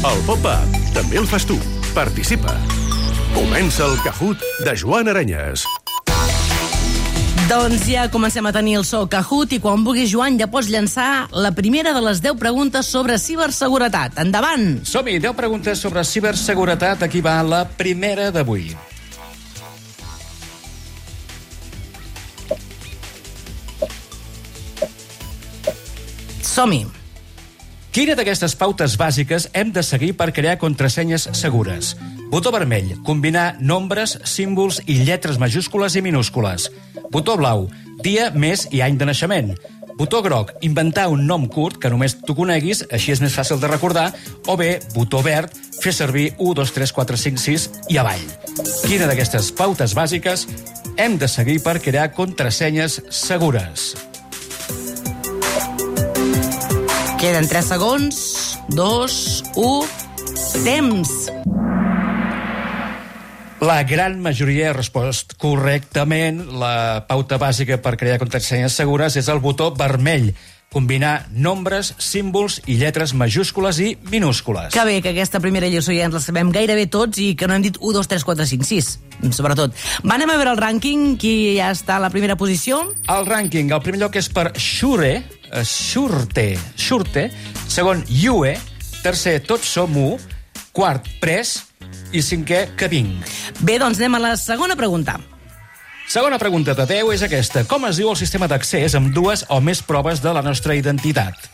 El pop-up també el fas tu. Participa. Comença el Kahoot de Joan Aranyes. Doncs ja comencem a tenir el so Kahoot i quan vulguis, Joan, ja pots llançar la primera de les 10 preguntes sobre ciberseguretat. Endavant! Som-hi, 10 preguntes sobre ciberseguretat. Aquí va la primera d'avui. Som-hi! Quina d'aquestes pautes bàsiques hem de seguir per crear contrasenyes segures? Botó vermell, combinar nombres, símbols i lletres majúscules i minúscules. Botó blau, dia, mes i any de naixement. Botó groc, inventar un nom curt que només tu coneguis, així és més fàcil de recordar, o bé, botó verd, fer servir 1, 2, 3, 4, 5, 6 i avall. Quina d'aquestes pautes bàsiques hem de seguir per crear contrasenyes segures? Queden 3 segons, 2, 1, temps! La gran majoria ha respost correctament. La pauta bàsica per crear contrasenyes segures és el botó vermell. Combinar nombres, símbols i lletres majúscules i minúscules. Que bé que aquesta primera lliçó ja ens la sabem gairebé tots i que no hem dit 1, 2, 3, 4, 5, 6, sobretot. Va, anem a veure el rànquing, qui ja està a la primera posició. El rànquing, el primer lloc és per Shure, eh, Shurte, Shurte, segon Yue, tercer Tots som u, quart Pres i cinquè Que vinc. Bé, doncs anem a la segona pregunta. Segona pregunta de 10 és aquesta. Com es diu el sistema d'accés amb dues o més proves de la nostra identitat?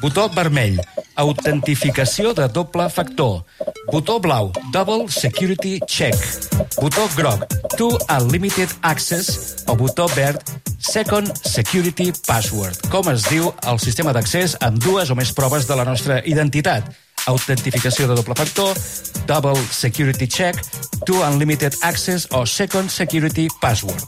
Botó vermell, autentificació de doble factor. Botó blau, double security check. Botó groc, two unlimited access. O botó verd, second security password. Com es diu el sistema d'accés amb dues o més proves de la nostra identitat? Autentificació de doble factor, double security check, two unlimited access o second security password.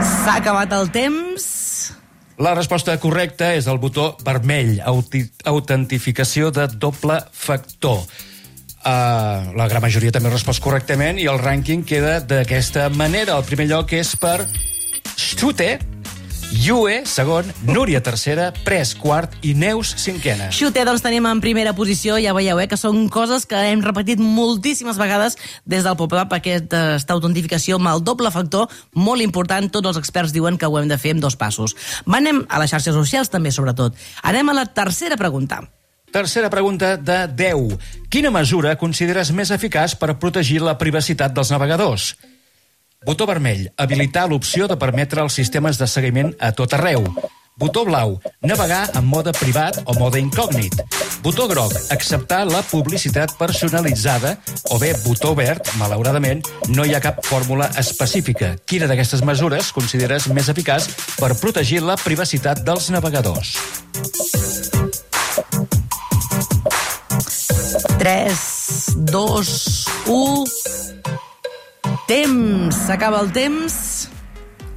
S'ha acabat el temps. La resposta correcta és el botó vermell, autentificació de doble factor. Uh, la gran majoria també respost correctament i el rànquing queda d'aquesta manera. El primer lloc és per Stute, Yue, segon, Núria, tercera, Pres, quart i Neus, cinquena. Xute, doncs tenim en primera posició, ja veieu, eh, que són coses que hem repetit moltíssimes vegades des del pop-up, aquesta autentificació amb el doble factor, molt important, tots els experts diuen que ho hem de fer en dos passos. Va, anem a les xarxes socials també, sobretot. Anem a la tercera pregunta. Tercera pregunta de 10. Quina mesura consideres més eficaç per protegir la privacitat dels navegadors? Botó vermell, habilitar l'opció de permetre els sistemes de seguiment a tot arreu. Botó blau, navegar en mode privat o mode incògnit. Botó groc, acceptar la publicitat personalitzada. O bé, botó verd, malauradament, no hi ha cap fórmula específica. Quina d'aquestes mesures consideres més eficaç per protegir la privacitat dels navegadors? 3, 2, 1... Temps! S'acaba el temps.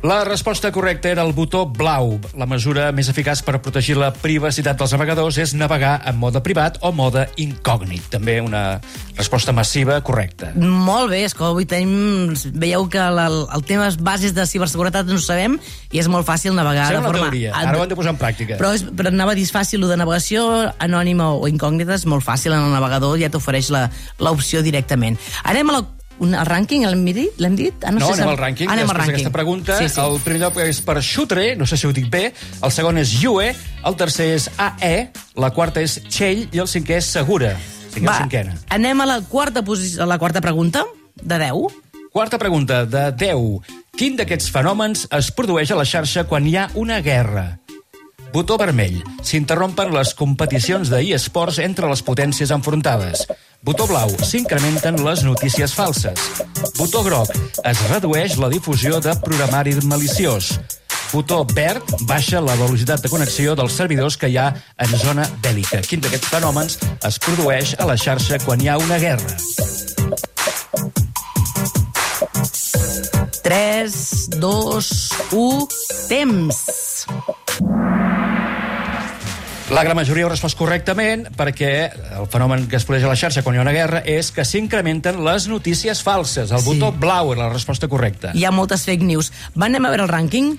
La resposta correcta era el botó blau. La mesura més eficaç per protegir la privacitat dels navegadors és navegar en mode privat o mode incògnit. També una resposta massiva correcta. Molt bé, és que avui tenim... Veieu que la, el tema bases de ciberseguretat no ho sabem i és molt fàcil navegar Serà de forma... teoria, ara ho hem de posar en pràctica. Però, és, però anava a dir és fàcil, de navegació anònima o incògnita és molt fàcil en el navegador, ja t'ofereix la- l'opció directament. Anem a la un, el rànquing, l'hem dit? L'hem dit? Ah, No, sé anem si- al rànquing. Anem al Després d'aquesta pregunta, Sí, sí. el primer lloc és per Xutre, no sé si ho dic bé, el segon és Yue, el tercer és AE, la quarta és Txell i el cinquè és Segura. Cinquè Va, cinquena. anem a la quarta, a la quarta pregunta, de 10. Quarta pregunta, de 10. Quin d'aquests fenòmens es produeix a la xarxa quan hi ha una guerra? Botó vermell. S'interrompen les competicions d'e-sports entre les potències enfrontades. Botó blau. S'incrementen les notícies falses. Botó groc. Es redueix la difusió de programari maliciós. Botó verd. Baixa la velocitat de connexió dels servidors que hi ha en zona bèl·lica. Quin d'aquests fenòmens es produeix a la xarxa quan hi ha una guerra? 3, 2, 1, temps. La gran majoria ho respost correctament perquè el fenomen que es produeix a la xarxa quan hi ha una guerra és que s'incrementen les notícies falses. El Sí. botó blau era la resposta correcta. Hi ha moltes fake news. Va, anem a veure el rànquing?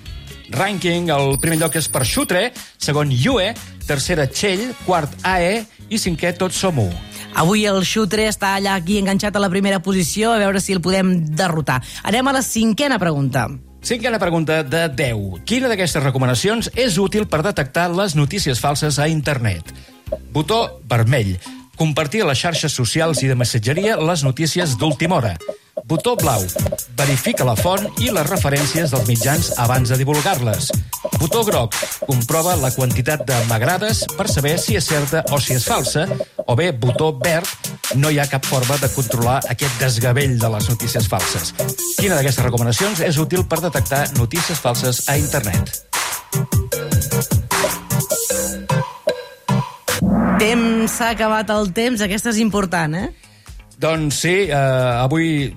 Ranking, el primer lloc és per Xutre, segon Yue, tercera Txell, quart AE i cinquè Tots som u. Avui el Xutre està allà aquí enganxat a la primera posició, a veure si el podem derrotar. Anem a la cinquena pregunta. Cinquena pregunta de 10. Quina d'aquestes recomanacions és útil per detectar les notícies falses a internet? Botó vermell. Compartir a les xarxes socials i de missatgeria les notícies d'última hora. Botó blau. Verifica la font i les referències dels mitjans abans de divulgar-les. Botó groc. Comprova la quantitat de m'agrades per saber si és certa o si és falsa. O bé, botó verd. No hi ha cap forma de controlar aquest desgavell de les notícies falses. Quina d'aquestes recomanacions és útil per detectar notícies falses a internet? Temps, s'ha acabat el temps, aquesta és important, eh? Doncs sí, eh, avui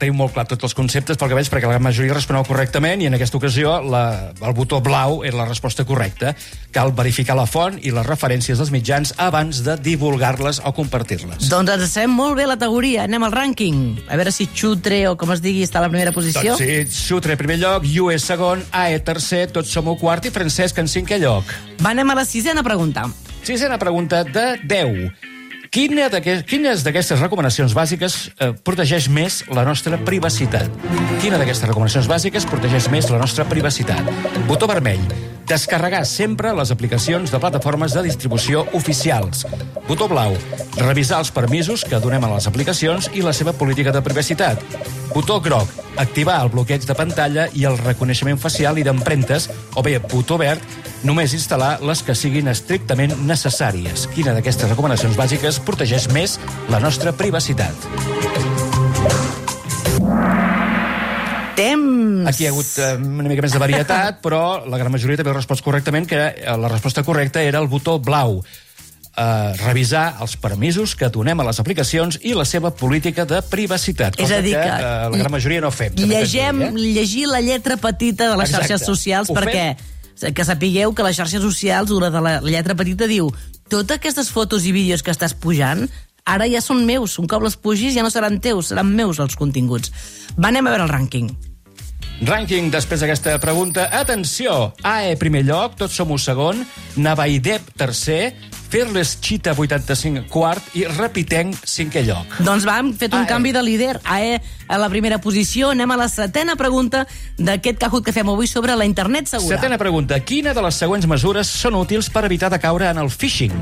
tenim molt clar tots els conceptes, pel que veig, perquè la majoria responeu correctament i en aquesta ocasió la, el botó blau era la resposta correcta. Cal verificar la font i les referències dels mitjans abans de divulgar-les o compartir-les. Doncs ens sabem molt bé la teoria. Anem al rànquing. A veure si Xutre, o com es digui, està a la primera posició. Doncs sí, Xutre primer lloc, Yue segon, AE tercer, Tots som un quart i Francesc en cinquè lloc. Va, anem a la sisena pregunta. Sisena pregunta de 10. Quines d'aquestes recomanacions bàsiques eh, protegeix més la nostra privacitat? Quina d'aquestes recomanacions bàsiques protegeix més la nostra privacitat? Botó vermell. Descarregar sempre les aplicacions de plataformes de distribució oficials. Botó blau. Revisar els permisos que donem a les aplicacions i la seva política de privacitat. Botó groc. Activar el bloqueig de pantalla i el reconeixement facial i d'empremtes. O bé, botó verd. Només instal·lar les que siguin estrictament necessàries. Quina d'aquestes recomanacions bàsiques protegeix més la nostra privacitat? Temps. Aquí hi ha hagut eh, una mica més de varietat, però la gran majoria també ha respost correctament, que eh, la resposta correcta era el botó blau. Uh, revisar els permisos que donem a les aplicacions i la seva política de privacitat. És a dir, que, que uh, la gran majoria no fem. Llegem, dir, llegir la lletra petita de les Exacte. xarxes socials Ho perquè que sapigueu que les xarxes socials, una de la lletra petita, diu totes aquestes fotos i vídeos que estàs pujant ara ja són meus. Un cop les pugis ja no seran teus, seran meus els continguts. Va, anem a veure el rànquing. Rànquing després d'aquesta pregunta. Atenció! AE primer lloc, tots som un segon, Navaidep tercer, Fearless Cheetah 85 quart i Repitenc cinquè lloc. Doncs va, hem fet un AE. canvi de líder. AE a la primera posició. Anem a la setena pregunta d'aquest Kahoot que fem avui sobre la internet segura. Setena pregunta. Quina de les següents mesures són útils per evitar de caure en el phishing?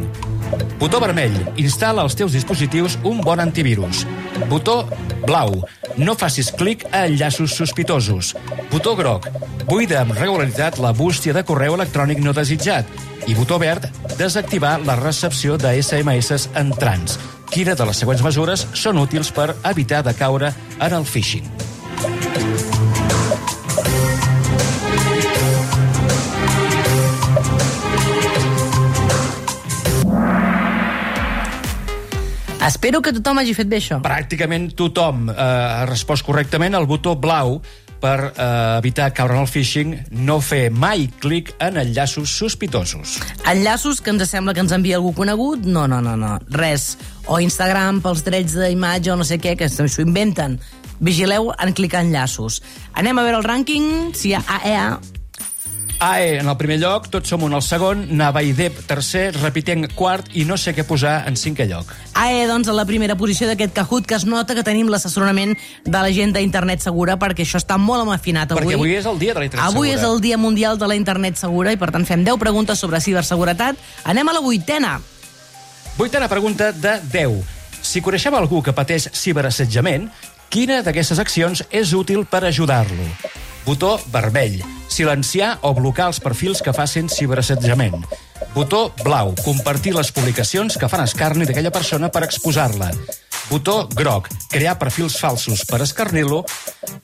Botó vermell. Instal·la als teus dispositius un bon antivirus. Botó blau. No facis clic a enllaços sospitosos. Botó groc. Buida amb regularitat la bústia de correu electrònic no desitjat. I botó verd. Desactivar la recepció de SMS entrants. Quina de les següents mesures són útils per evitar de caure en el phishing? Espero que tothom hagi fet bé això. pràcticament tothom eh, ha respost correctament el botó blau per eh, evitar caure en el phishing, no fer mai clic en enllaços sospitosos. Enllaços que ens sembla que ens envia algú conegut? No, no, no, no. Res. O Instagram pels drets d'imatge o no sé què, que s'ho inventen. Vigileu en clicar enllaços. Anem a veure el rànquing, si hi ha AEA. AE en el primer lloc, tots som un al segon, Navaidep tercer, Repitenc quart i no sé què posar en cinquè lloc. AE, doncs, a la primera posició d'aquest Kahoot, que es nota que tenim l'assessorament de la gent d'Internet Segura, perquè això està molt amafinat avui. Perquè avui és el dia de la internet Avui segura. és el Dia Mundial de la Internet Segura i, per tant, fem 10 preguntes sobre ciberseguretat. Anem a la vuitena. Vuitena pregunta de 10. Si coneixem algú que pateix ciberassetjament, quina d'aquestes accions és útil per ajudar-lo? Botó vermell. Silenciar o blocar els perfils que facin ciberassetjament. Botó blau. Compartir les publicacions que fan escarni d'aquella persona per exposar-la. Botó groc. Crear perfils falsos per escarnir-lo.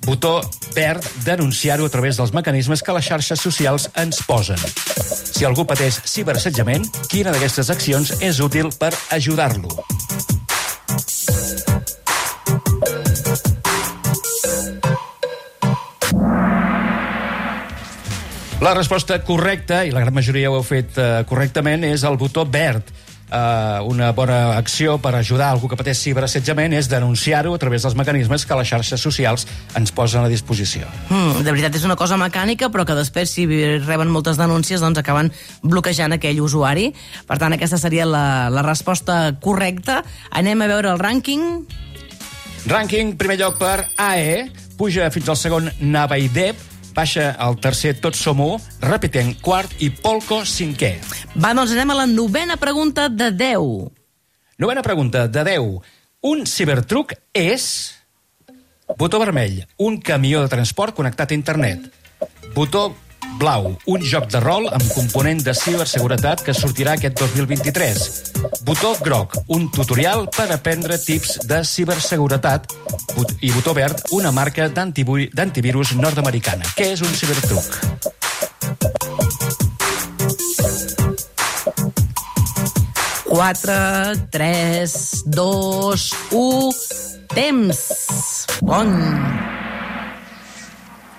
Botó verd. Denunciar-ho a través dels mecanismes que les xarxes socials ens posen. Si algú pateix ciberassetjament, quina d'aquestes accions és útil per ajudar-lo? La resposta correcta, i la gran majoria ho heu fet eh, correctament, és el botó verd. eh, una bona acció per ajudar algú que pateix ciberassetjament és denunciar-ho a través dels mecanismes que les xarxes socials ens posen a disposició. Mm, de veritat, és una cosa mecànica, però que després, si reben moltes denúncies, doncs acaben bloquejant aquell usuari. Per tant, aquesta seria la, la resposta correcta. Anem a veure el rànquing. Rànquing, primer lloc per AE, puja fins al segon Navaidep, baixa al tercer Tots som u, Repiten quart i Polco cinquè. Va, doncs anem a la novena pregunta de 10. Novena pregunta de 10. Un cibertruc és... Botó vermell, un camió de transport connectat a internet. Botó blau, un joc de rol amb component de ciberseguretat que sortirà aquest 2023. Botó groc, un tutorial per aprendre tips de ciberseguretat. I botó verd, una marca d'antivirus nord-americana. Què és un cibertruc? 4, 3, 2, 1... Temps! Bon!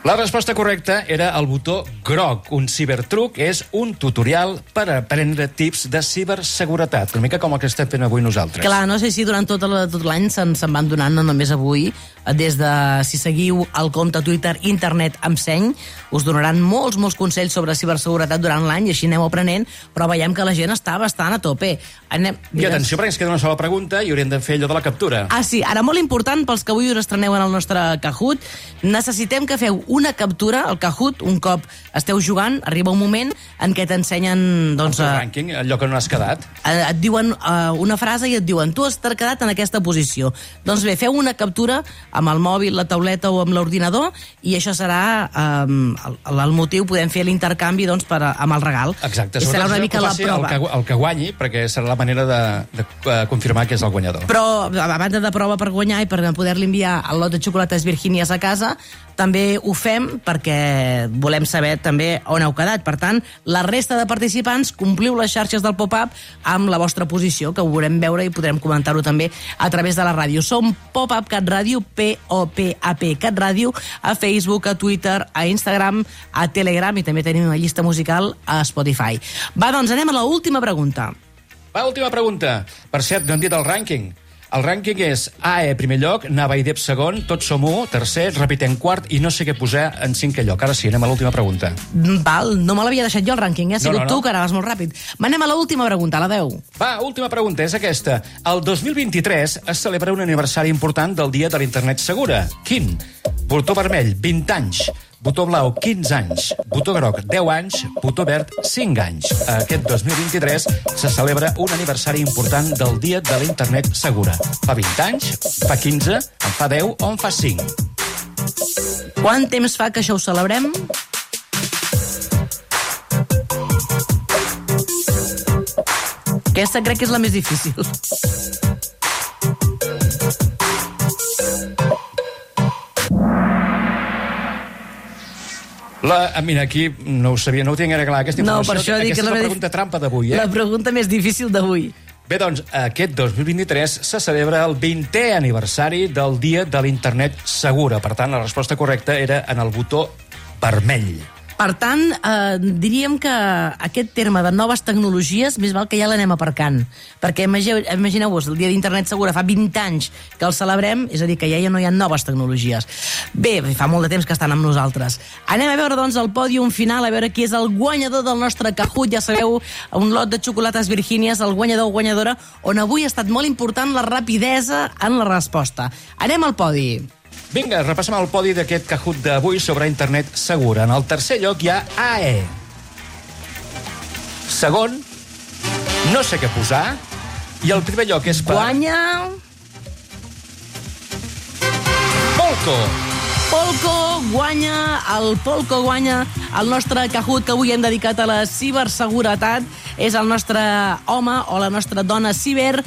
La resposta correcta era el botó groc. Un cibertruc és un tutorial per aprendre tips de ciberseguretat. Una mica com el que estem fent avui nosaltres. Clar, no sé si durant tot la- tot l'any se'n se van donant, no només avui, des de, si seguiu el compte Twitter Internet amb seny, us donaran molts, molts consells sobre ciberseguretat durant l'any, i així aneu aprenent, però veiem que la gent està bastant a tope. Anem, I atenció, perquè ens queda una sola pregunta i hauríem de fer allò de la captura. Ah, sí, ara molt important pels que avui us estreneu en el nostre Kahoot, necessitem que feu una captura al Kahoot, un cop esteu jugant, arriba un moment en què t'ensenyen, doncs, El rànquing, allò que no has quedat. eh, et diuen eh, una frase i et diuen tu has quedat en aquesta posició. Doncs bé, feu una captura amb el mòbil, la tauleta o amb l'ordinador i això serà eh, el, el motiu, podem fer l'intercanvi doncs, per, amb el regal. Exacte. I serà una mica la prova. El que, el que guanyi, perquè serà la manera de, de, confirmar que és el guanyador. Però, a banda de prova per guanyar i per poder-li enviar el lot de xocolates Virgínies a casa, també ho fem perquè volem saber també on heu quedat. Per tant, la resta de participants compliu les xarxes del pop-up amb la vostra posició, que ho veurem veure i podrem comentar-ho també a través de la ràdio. Som Pop-Up Cat Ràdio, P-O-P-A-P Cat Ràdio, a Facebook, a Twitter, a Instagram, a Telegram i també tenim una llista musical a Spotify. Va, doncs anem a la última pregunta. Va, última pregunta. Per cert, no hem dit el rànquing. El rànquing és AE primer lloc, Navaidep segon, Tots som u, tercer, Repitem quart i no sé què posar en cinquè lloc. Ara sí, anem a l'última pregunta. Mm, Val, no me l'havia deixat jo el rànquing, eh? ha No, sigut no, no. tu que ara vas molt ràpid. Va, anem a l'última pregunta, a la 10. Va, última pregunta, és aquesta. El 2023 es celebra un aniversari important del Dia de l'Internet Segura. Quin? Botó vermell, 20 anys. Botó blau, 15 anys. Botó groc, 10 anys. Botó verd, 5 anys. Aquest 2023 se celebra un aniversari important del Dia de l'Internet Segura. Fa 20 anys, fa 15, en fa 10 o en fa 5. Quant temps fa que això ho celebrem? Aquesta crec que és la més difícil. La, ah, mira, aquí no ho sabia, no ho tinc gaire clar, aquesta No, per això dic aquesta que és la la més- pregunta trampa d'avui, eh? La pregunta més difícil d'avui. Bé, doncs, aquest 2023 se celebra el 20è aniversari del Dia de l'Internet Segura. Per tant, la resposta correcta era en el botó vermell. Per tant, eh, diríem que aquest terme de noves tecnologies més val que ja l'anem aparcant. Perquè imagi- imagineu-vos, el Dia d'Internet Segura fa 20 anys que el celebrem, és a dir, que ja, ja no hi ha noves tecnologies. Bé, fa molt de temps que estan amb nosaltres. Anem a veure, doncs, el pòdium final, a veure qui és el guanyador del nostre Kahoot. Ja sabeu, un lot de xocolates Virgínies, el guanyador o guanyadora, on avui ha estat molt important la rapidesa en la resposta. Anem al podi. Vinga, repassem el podi d'aquest Kahoot d'avui sobre internet segura. En el tercer lloc hi ha AE. Segon, no sé què posar. I el primer lloc és per... Guanya... Polco. Polco guanya, el Polco guanya el nostre Kahoot que avui hem dedicat a la ciberseguretat. És el nostre home o la nostra dona ciber